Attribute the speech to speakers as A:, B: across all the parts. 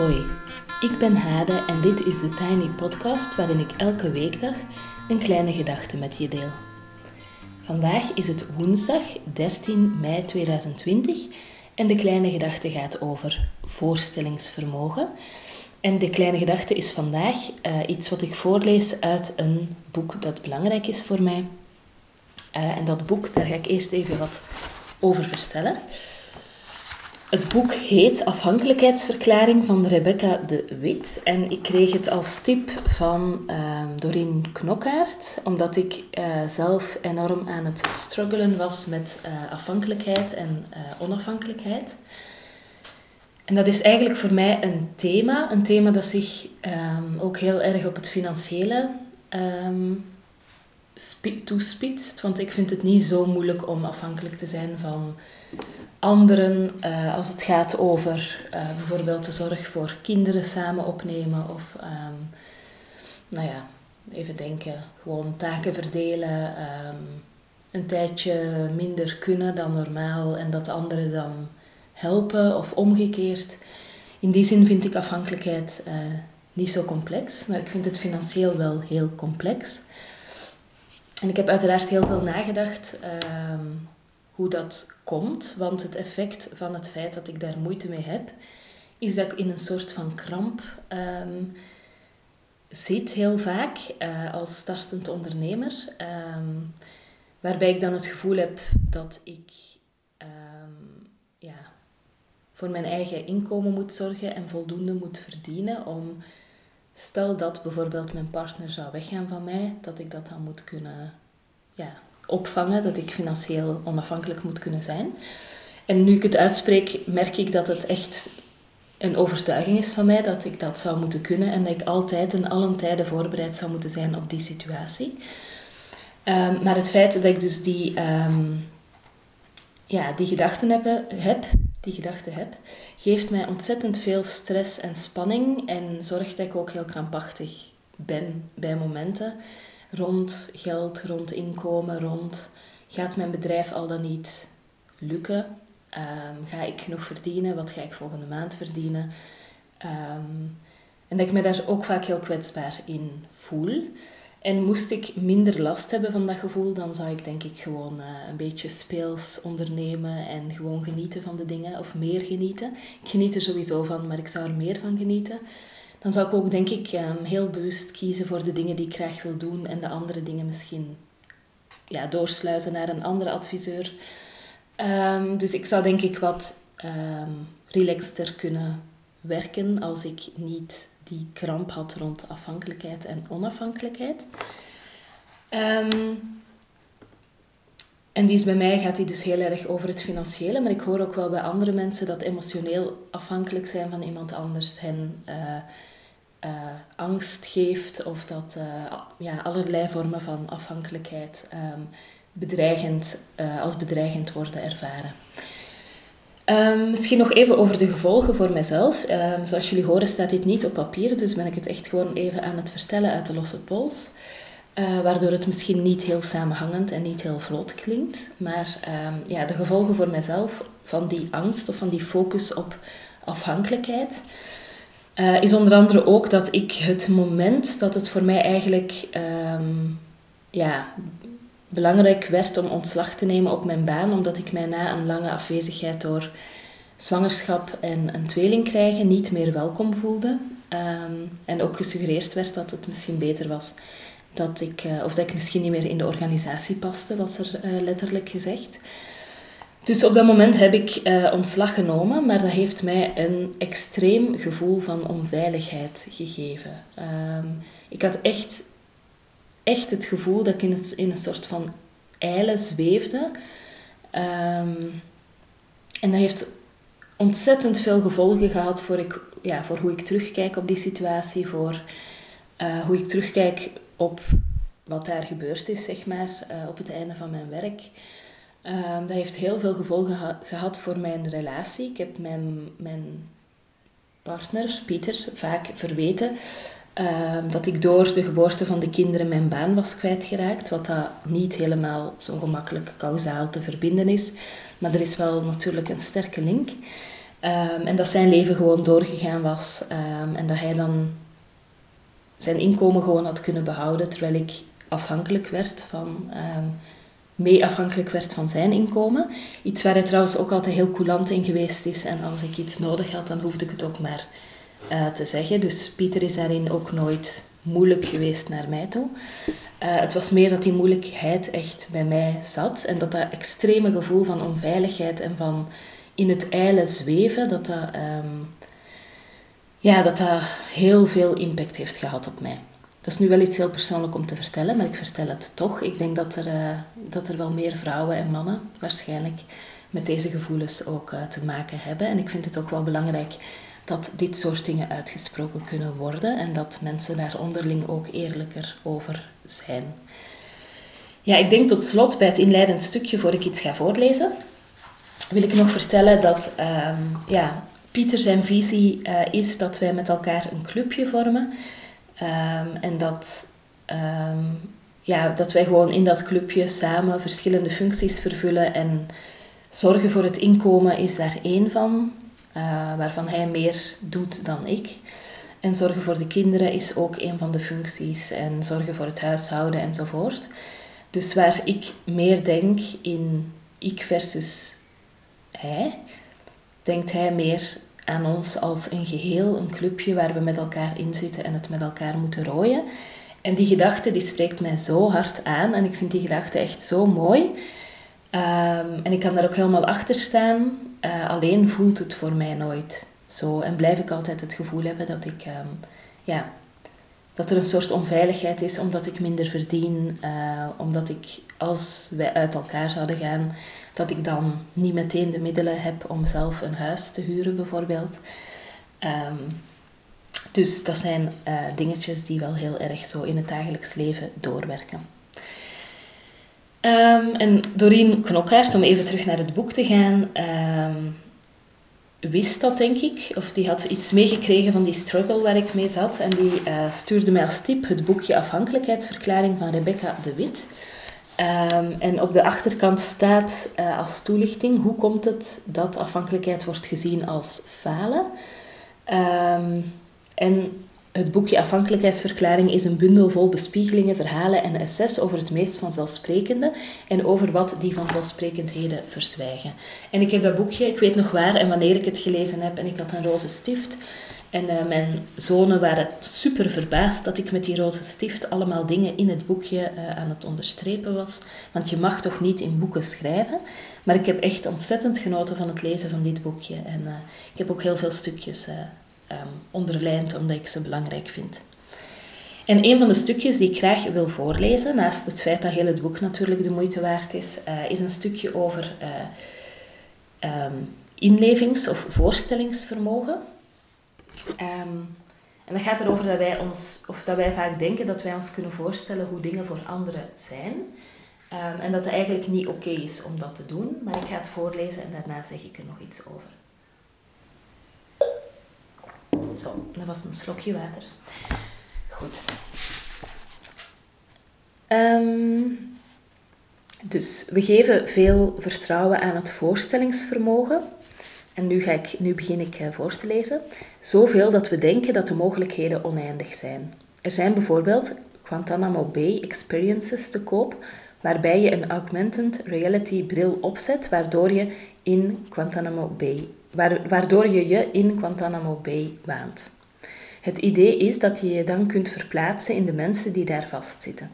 A: Hoi, ik ben Hade en dit is de Tiny Podcast waarin ik elke weekdag een kleine gedachte met je deel. Vandaag is het woensdag 13 mei 2020 en de kleine gedachte gaat over voorstellingsvermogen. En de kleine gedachte is vandaag uh, iets wat ik voorlees uit een boek dat belangrijk is voor mij. Uh, en dat boek, daar ga ik eerst even wat over vertellen. Het boek heet Afhankelijkheidsverklaring van Rebecca de Wit. En ik kreeg het als tip van uh, Doreen Knokkaert, omdat ik uh, zelf enorm aan het struggelen was met uh, afhankelijkheid en uh, onafhankelijkheid. En dat is eigenlijk voor mij een thema, een thema dat zich um, ook heel erg op het financiële um, toespitst. Want ik vind het niet zo moeilijk om afhankelijk te zijn van anderen uh, als het gaat over uh, bijvoorbeeld de zorg voor kinderen samen opnemen of um, nou ja, even denken, gewoon taken verdelen, um, een tijdje minder kunnen dan normaal en dat anderen dan helpen of omgekeerd. In die zin vind ik afhankelijkheid uh, niet zo complex, maar ik vind het financieel wel heel complex. En ik heb uiteraard heel veel nagedacht um, hoe dat komt, want het effect van het feit dat ik daar moeite mee heb, is dat ik in een soort van kramp um, zit heel vaak uh, als startend ondernemer, um, waarbij ik dan het gevoel heb dat ik ja, voor mijn eigen inkomen moet zorgen en voldoende moet verdienen om Stel dat bijvoorbeeld mijn partner zou weggaan van mij, dat ik dat dan moet kunnen ja, opvangen, dat ik financieel onafhankelijk moet kunnen zijn. En nu ik het uitspreek, merk ik dat het echt een overtuiging is van mij dat ik dat zou moeten kunnen en dat ik altijd en allen tijden voorbereid zou moeten zijn op die situatie. Um, maar het feit dat ik dus die, um, ja, die gedachten heb, heb die gedachte heb, geeft mij ontzettend veel stress en spanning en zorgt dat ik ook heel krampachtig ben bij momenten rond geld, rond inkomen, rond gaat mijn bedrijf al dan niet lukken? Um, ga ik genoeg verdienen? Wat ga ik volgende maand verdienen? Um, en dat ik me daar ook vaak heel kwetsbaar in voel. En moest ik minder last hebben van dat gevoel, dan zou ik denk ik gewoon uh, een beetje speels ondernemen en gewoon genieten van de dingen, of meer genieten. Ik geniet er sowieso van, maar ik zou er meer van genieten. Dan zou ik ook denk ik um, heel bewust kiezen voor de dingen die ik graag wil doen en de andere dingen misschien ja, doorsluizen naar een andere adviseur. Um, dus ik zou denk ik wat um, relaxter kunnen werken als ik niet die kramp had rond afhankelijkheid en onafhankelijkheid. Um, en die is bij mij gaat die dus heel erg over het financiële, maar ik hoor ook wel bij andere mensen dat emotioneel afhankelijk zijn van iemand anders hen uh, uh, angst geeft of dat uh, ja, allerlei vormen van afhankelijkheid um, bedreigend, als bedreigend worden ervaren. Um, misschien nog even over de gevolgen voor mijzelf. Um, zoals jullie horen staat dit niet op papier, dus ben ik het echt gewoon even aan het vertellen uit de losse pols. Uh, waardoor het misschien niet heel samenhangend en niet heel vlot klinkt. Maar um, ja, de gevolgen voor mijzelf van die angst of van die focus op afhankelijkheid, uh, is onder andere ook dat ik het moment dat het voor mij eigenlijk ja, belangrijk werd om ontslag te nemen op mijn baan, omdat ik mij na een lange afwezigheid door zwangerschap en een tweeling krijgen niet meer welkom voelde. Um, en ook gesuggereerd werd dat het misschien beter was dat ik, uh, of dat ik misschien niet meer in de organisatie paste, was er uh, letterlijk gezegd. Dus op dat moment heb ik uh, ontslag genomen, maar dat heeft mij een extreem gevoel van onveiligheid gegeven. Um, ik had echt echt het gevoel dat ik in, een soort van eilen zweefde. Um, en dat heeft ontzettend veel gevolgen gehad voor, ik, ja, voor hoe ik terugkijk op die situatie, voor uh, hoe ik terugkijk op wat daar gebeurd is, zeg maar, uh, op het einde van mijn werk. Um, dat heeft heel veel gevolgen ha gehad voor mijn relatie. Ik heb mijn, mijn partner, Pieter, vaak verweten Uh, dat ik door de geboorte van de kinderen mijn baan was kwijtgeraakt, wat dat niet helemaal zo gemakkelijk kausaal te verbinden is. Maar er is wel natuurlijk een sterke link. Ehm, en dat zijn leven gewoon doorgegaan was. Ehm, en dat hij dan zijn inkomen gewoon had kunnen behouden, terwijl ik afhankelijk werd van, um, mee afhankelijk werd van zijn inkomen. Iets waar hij trouwens ook altijd heel coulant in geweest is. En als ik iets nodig had, dan hoefde ik het ook maar uh, te zeggen. Dus Pieter is daarin ook nooit moeilijk geweest naar mij toe. Uh, het was meer dat die moeilijkheid echt bij mij zat. En dat dat extreme gevoel van onveiligheid en van in het eilen zweven, dat dat, um, ja, dat dat heel veel impact heeft gehad op mij. Dat is nu wel iets heel persoonlijk om te vertellen, maar ik vertel het toch. Ik denk dat er, uh, dat er wel meer vrouwen en mannen waarschijnlijk met deze gevoelens ook te maken hebben. En ik vind het ook wel belangrijk dat dit soort dingen uitgesproken kunnen worden en dat mensen daar onderling ook eerlijker over zijn. Ja, ik denk tot slot bij het inleidend stukje, voor ik iets ga voorlezen, wil ik nog vertellen dat um, ja, Pieter zijn visie uh, is dat wij met elkaar een clubje vormen. Um, en dat, um, ja, dat wij gewoon in dat clubje samen verschillende functies vervullen. En zorgen voor het inkomen is daar één van, uh, waarvan hij meer doet dan ik. En zorgen voor de kinderen is ook een van de functies. En zorgen voor het huishouden enzovoort. Dus waar ik meer denk in ik versus hij, denkt hij meer aan ons als een geheel, een clubje waar we met elkaar in zitten en het met elkaar moeten rooien. En die gedachte die spreekt mij zo hard aan en ik vind die gedachte echt zo mooi. Um, en ik kan daar ook helemaal achter staan. Uh, alleen voelt het voor mij nooit zo. En blijf ik altijd het gevoel hebben dat ik, um, ja, dat er een soort onveiligheid is omdat ik minder verdien. Uh, omdat ik, als wij uit elkaar zouden gaan, dat ik dan niet meteen de middelen heb om zelf een huis te huren, bijvoorbeeld. Um, dus dat zijn uh, dingetjes die wel heel erg zo in het dagelijks leven doorwerken. Um, en Doreen Knokkaert, om even terug naar het boek te gaan, um, wist dat denk ik. Of die had iets meegekregen van die struggle waar ik mee zat. En die uh, stuurde mij als tip het boekje Afhankelijkheidsverklaring van Rebecca de Wit. Um, en op de achterkant staat uh, als toelichting hoe komt het dat afhankelijkheid wordt gezien als falen. En het boekje Afhankelijkheidsverklaring is een bundel vol bespiegelingen, verhalen en essays over het meest vanzelfsprekende en over wat die vanzelfsprekendheden verzwijgen. En ik heb dat boekje, ik weet nog waar en wanneer ik het gelezen heb, en ik had een roze stift. En uh, mijn zonen waren super verbaasd dat ik met die roze stift allemaal dingen in het boekje uh, aan het onderstrepen was. Want je mag toch niet in boeken schrijven. Maar ik heb echt ontzettend genoten van het lezen van dit boekje. En uh, ik heb ook heel veel stukjes um, onderlijnd omdat ik ze belangrijk vind. En een van de stukjes die ik graag wil voorlezen, naast het feit dat heel het boek natuurlijk de moeite waard is, is een stukje over um, inlevings- of voorstellingsvermogen. Um, en dat gaat erover dat wij, ons, of dat wij vaak denken dat wij ons kunnen voorstellen hoe dingen voor anderen zijn. En dat het eigenlijk niet oké is om dat te doen. Maar ik ga het voorlezen en daarna zeg ik er nog iets over. Zo, dat was een slokje water. Goed. Um, dus we geven veel vertrouwen aan het voorstellingsvermogen. En nu, ga ik, nu begin ik eh, voor te lezen. Zoveel dat we denken dat de mogelijkheden oneindig zijn. Er zijn bijvoorbeeld Guantanamo Bay Experiences te koop, waarbij je een augmented reality bril opzet, waardoor je in Guantanamo Bay, waardoor je je in Guantanamo Bay waant. Het idee is dat je je dan kunt verplaatsen in de mensen die daar vastzitten.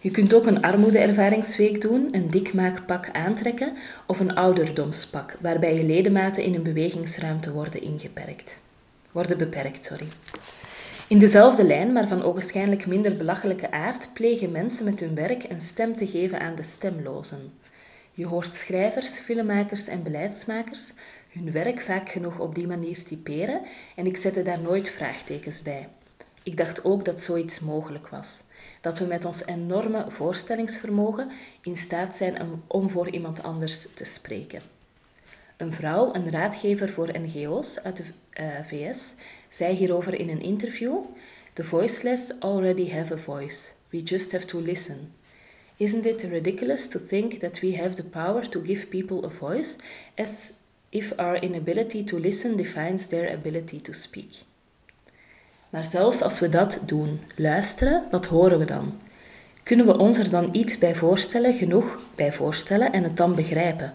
A: Je kunt ook een armoedeervaringsweek doen, een dikmaakpak aantrekken of een ouderdomspak, waarbij je ledematen in een bewegingsruimte worden ingeperkt. Worden beperkt, sorry. In dezelfde lijn, maar van ogenschijnlijk minder belachelijke aard, plegen mensen met hun werk een stem te geven aan de stemlozen. Je hoort schrijvers, filmmakers en beleidsmakers hun werk vaak genoeg op die manier typeren en ik zette daar nooit vraagtekens bij. Ik dacht ook dat zoiets mogelijk was dat we met ons enorme voorstellingsvermogen in staat zijn om voor iemand anders te spreken. Een vrouw, een raadgever voor NGO's uit de eh, VS, zei hierover in een interview: The voiceless already have a voice. We just have to listen. Isn't it ridiculous to think that we have the power to give people a voice as if our inability to listen defines their ability to speak. Maar zelfs als we dat doen, luisteren, wat horen we dan? Kunnen we ons er dan iets bij voorstellen, genoeg bij voorstellen en het dan begrijpen?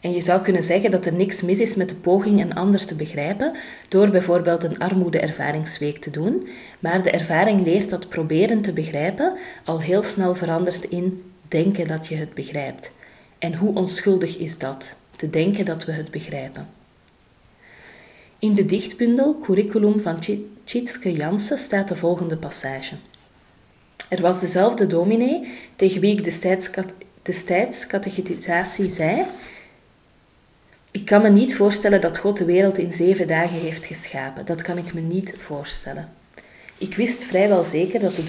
A: En je zou kunnen zeggen dat er niks mis is met de poging een ander te begrijpen door bijvoorbeeld een armoede-ervaringsweek te doen, maar de ervaring leert dat proberen te begrijpen al heel snel verandert in denken dat je het begrijpt. En hoe onschuldig is dat, te denken dat we het begrijpen? In de dichtbundel Curriculum van Tjitske Jansen staat de volgende passage. Er was dezelfde dominee tegen wie ik destijds, catechetisatie zei ik kan me niet voorstellen dat God de wereld in zeven dagen heeft geschapen. Dat kan ik me niet voorstellen. Ik wist vrijwel zeker dat de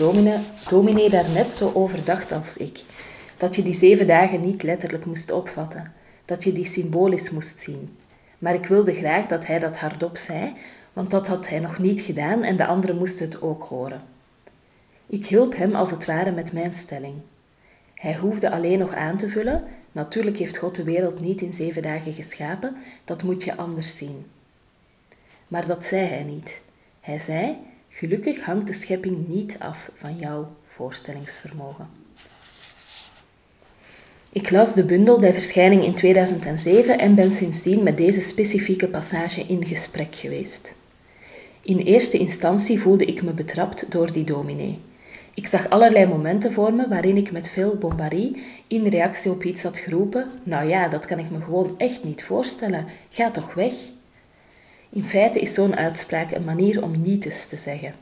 A: dominee daar net zo over dacht als ik. Dat je die zeven dagen niet letterlijk moest opvatten. Dat je die symbolisch moest zien. Maar ik wilde graag dat hij dat hardop zei, want dat had hij nog niet gedaan en de anderen moesten het ook horen. Ik hielp hem als het ware met mijn stelling. Hij hoefde alleen nog aan te vullen Natuurlijk heeft God de wereld niet in zeven dagen geschapen, dat moet je anders zien. Maar dat zei hij niet. Hij zei: Gelukkig hangt de schepping niet af van jouw voorstellingsvermogen. Ik las de bundel bij verschijning in 2007 en ben sindsdien met deze specifieke passage in gesprek geweest. In eerste instantie voelde ik me betrapt door die dominee. Ik zag allerlei momenten voor me waarin ik met veel bombarie in reactie op iets had geroepen: Nou ja, dat kan ik me gewoon echt niet voorstellen. Ga toch weg. In feite is zo'n uitspraak een manier om niets te zeggen.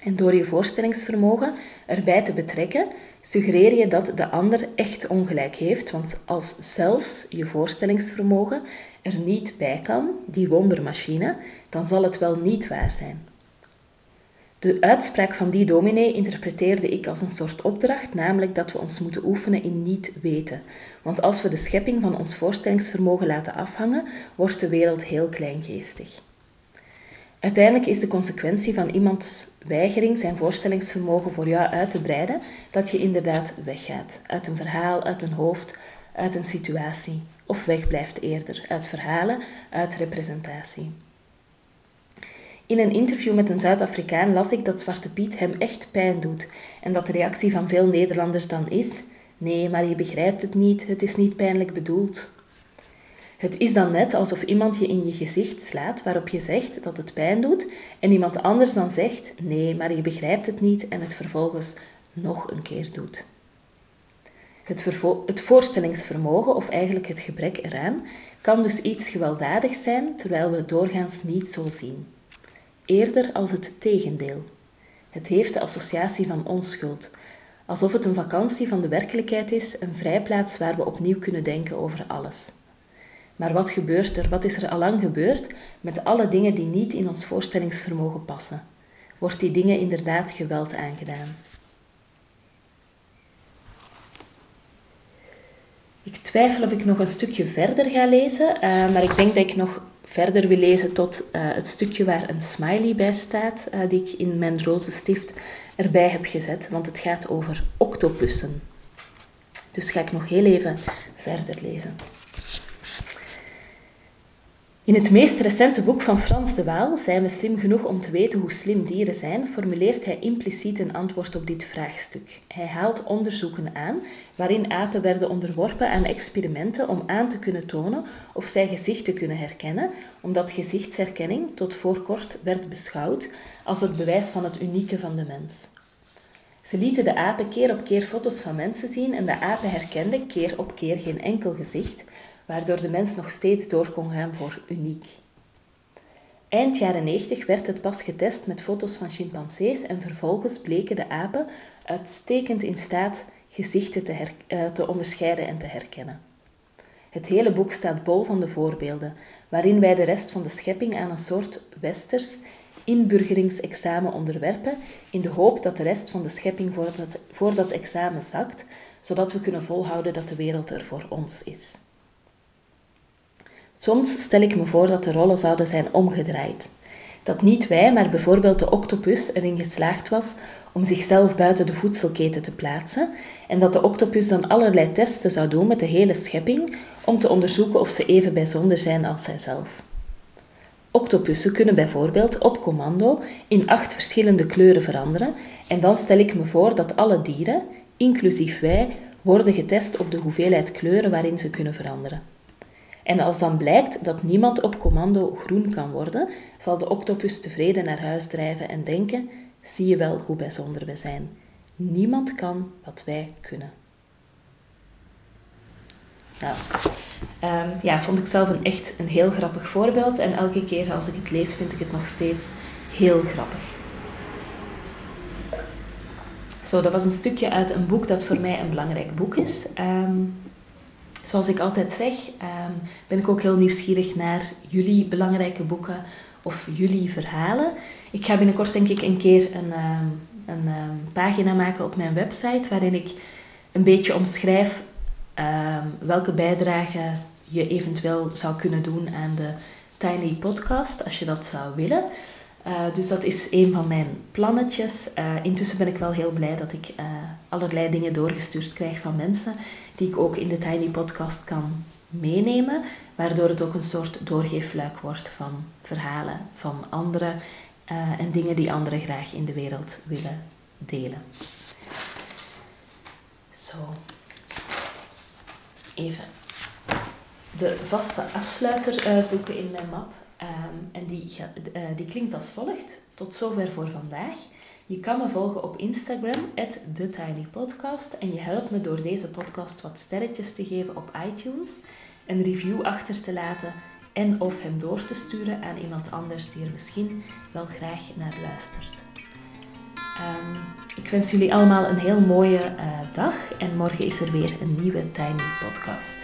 A: En door je voorstellingsvermogen erbij te betrekken, suggereer je dat de ander echt ongelijk heeft, want als zelfs je voorstellingsvermogen er niet bij kan, die wondermachine, dan zal het wel niet waar zijn. De uitspraak van die dominee interpreteerde ik als een soort opdracht, namelijk dat we ons moeten oefenen in niet weten. Want als we de schepping van ons voorstellingsvermogen laten afhangen, wordt de wereld heel kleingeestig. Uiteindelijk is de consequentie van iemands weigering zijn voorstellingsvermogen voor jou uit te breiden, dat je inderdaad weggaat. Uit een verhaal, uit een hoofd, uit een situatie. Of wegblijft eerder, uit verhalen, uit representatie. In een interview met een Zuid-Afrikaan las ik dat Zwarte Piet hem echt pijn doet en dat de reactie van veel Nederlanders dan is: Nee, maar je begrijpt het niet, het is niet pijnlijk bedoeld. Het is dan net alsof iemand je in je gezicht slaat waarop je zegt dat het pijn doet en iemand anders dan zegt: Nee, maar je begrijpt het niet en het vervolgens nog een keer doet. Het, het voorstellingsvermogen, of eigenlijk het gebrek eraan, kan dus iets gewelddadigs zijn, terwijl we het doorgaans niet zo zien eerder als het tegendeel. Het heeft de associatie van onschuld, alsof het een vakantie van de werkelijkheid is, een vrijplaats waar we opnieuw kunnen denken over alles. Maar wat gebeurt er, wat is er allang gebeurd met alle dingen die niet in ons voorstellingsvermogen passen? Wordt die dingen inderdaad geweld aangedaan? Ik twijfel of ik nog een stukje verder ga lezen, uh, maar ik denk dat ik nog verder wil lezen tot uh, het stukje waar een smiley bij staat, uh, die ik in mijn roze stift erbij heb gezet, want het gaat over octopussen. Dus ga ik nog heel even verder lezen. In het meest recente boek van Frans de Waal, Zijn we slim genoeg om te weten hoe slim dieren zijn, formuleert hij impliciet een antwoord op dit vraagstuk. Hij haalt onderzoeken aan waarin apen werden onderworpen aan experimenten om aan te kunnen tonen of zij gezichten kunnen herkennen, omdat gezichtsherkenning tot voor kort werd beschouwd als het bewijs van het unieke van de mens. Ze lieten de apen keer op keer foto's van mensen zien en de apen herkenden keer op keer geen enkel gezicht, waardoor de mens nog steeds door kon gaan voor uniek. Eind jaren 90 werd het pas getest met foto's van chimpansees en vervolgens bleken de apen uitstekend in staat gezichten te, uh, te onderscheiden en te herkennen. Het hele boek staat bol van de voorbeelden, waarin wij de rest van de schepping aan een soort westers inburgeringsexamen onderwerpen, in de hoop dat de rest van de schepping voor dat, voor dat examen zakt, zodat we kunnen volhouden dat de wereld er voor ons is. Soms stel ik me voor dat de rollen zouden zijn omgedraaid. Dat niet wij, maar bijvoorbeeld de octopus erin geslaagd was om zichzelf buiten de voedselketen te plaatsen en dat de octopus dan allerlei testen zou doen met de hele schepping om te onderzoeken of ze even bijzonder zijn als zijzelf. Octopussen kunnen bijvoorbeeld op commando in acht verschillende kleuren veranderen en dan stel ik me voor dat alle dieren, inclusief wij, worden getest op de hoeveelheid kleuren waarin ze kunnen veranderen. En als dan blijkt dat niemand op commando groen kan worden, zal de octopus tevreden naar huis drijven en denken: zie je wel hoe bijzonder we zijn. Niemand kan wat wij kunnen. Nou, um, ja, vond ik zelf een echt een heel grappig voorbeeld. En elke keer als ik het lees, vind ik het nog steeds heel grappig. Zo, dat was een stukje uit een boek dat voor mij een belangrijk boek is. Um, zoals ik altijd zeg, um, ben ik ook heel nieuwsgierig naar jullie belangrijke boeken of jullie verhalen. Ik ga binnenkort denk ik een keer een, een pagina maken op mijn website waarin ik een beetje omschrijf welke bijdrage je eventueel zou kunnen doen aan de Tiny Podcast, als je dat zou willen. Uh, dus dat is een van mijn plannetjes. Uh, intussen ben ik wel heel blij dat ik uh, allerlei dingen doorgestuurd krijg van mensen die ik ook in de Tiny Podcast kan meenemen, waardoor het ook een soort doorgeefluik wordt van verhalen van anderen en dingen die anderen graag in de wereld willen delen. Zo. Even de vaste afsluiter zoeken in mijn map. Die, uh, die klinkt als volgt. Tot zover voor vandaag. Je kan me volgen op Instagram, TheTinyPodcast. En je helpt me door deze podcast wat sterretjes te geven op iTunes, een review achter te laten en of hem door te sturen aan iemand anders die er misschien wel graag naar luistert. Um, ik wens jullie allemaal een heel mooie uh, dag en morgen is er weer een nieuwe Tiny Podcast.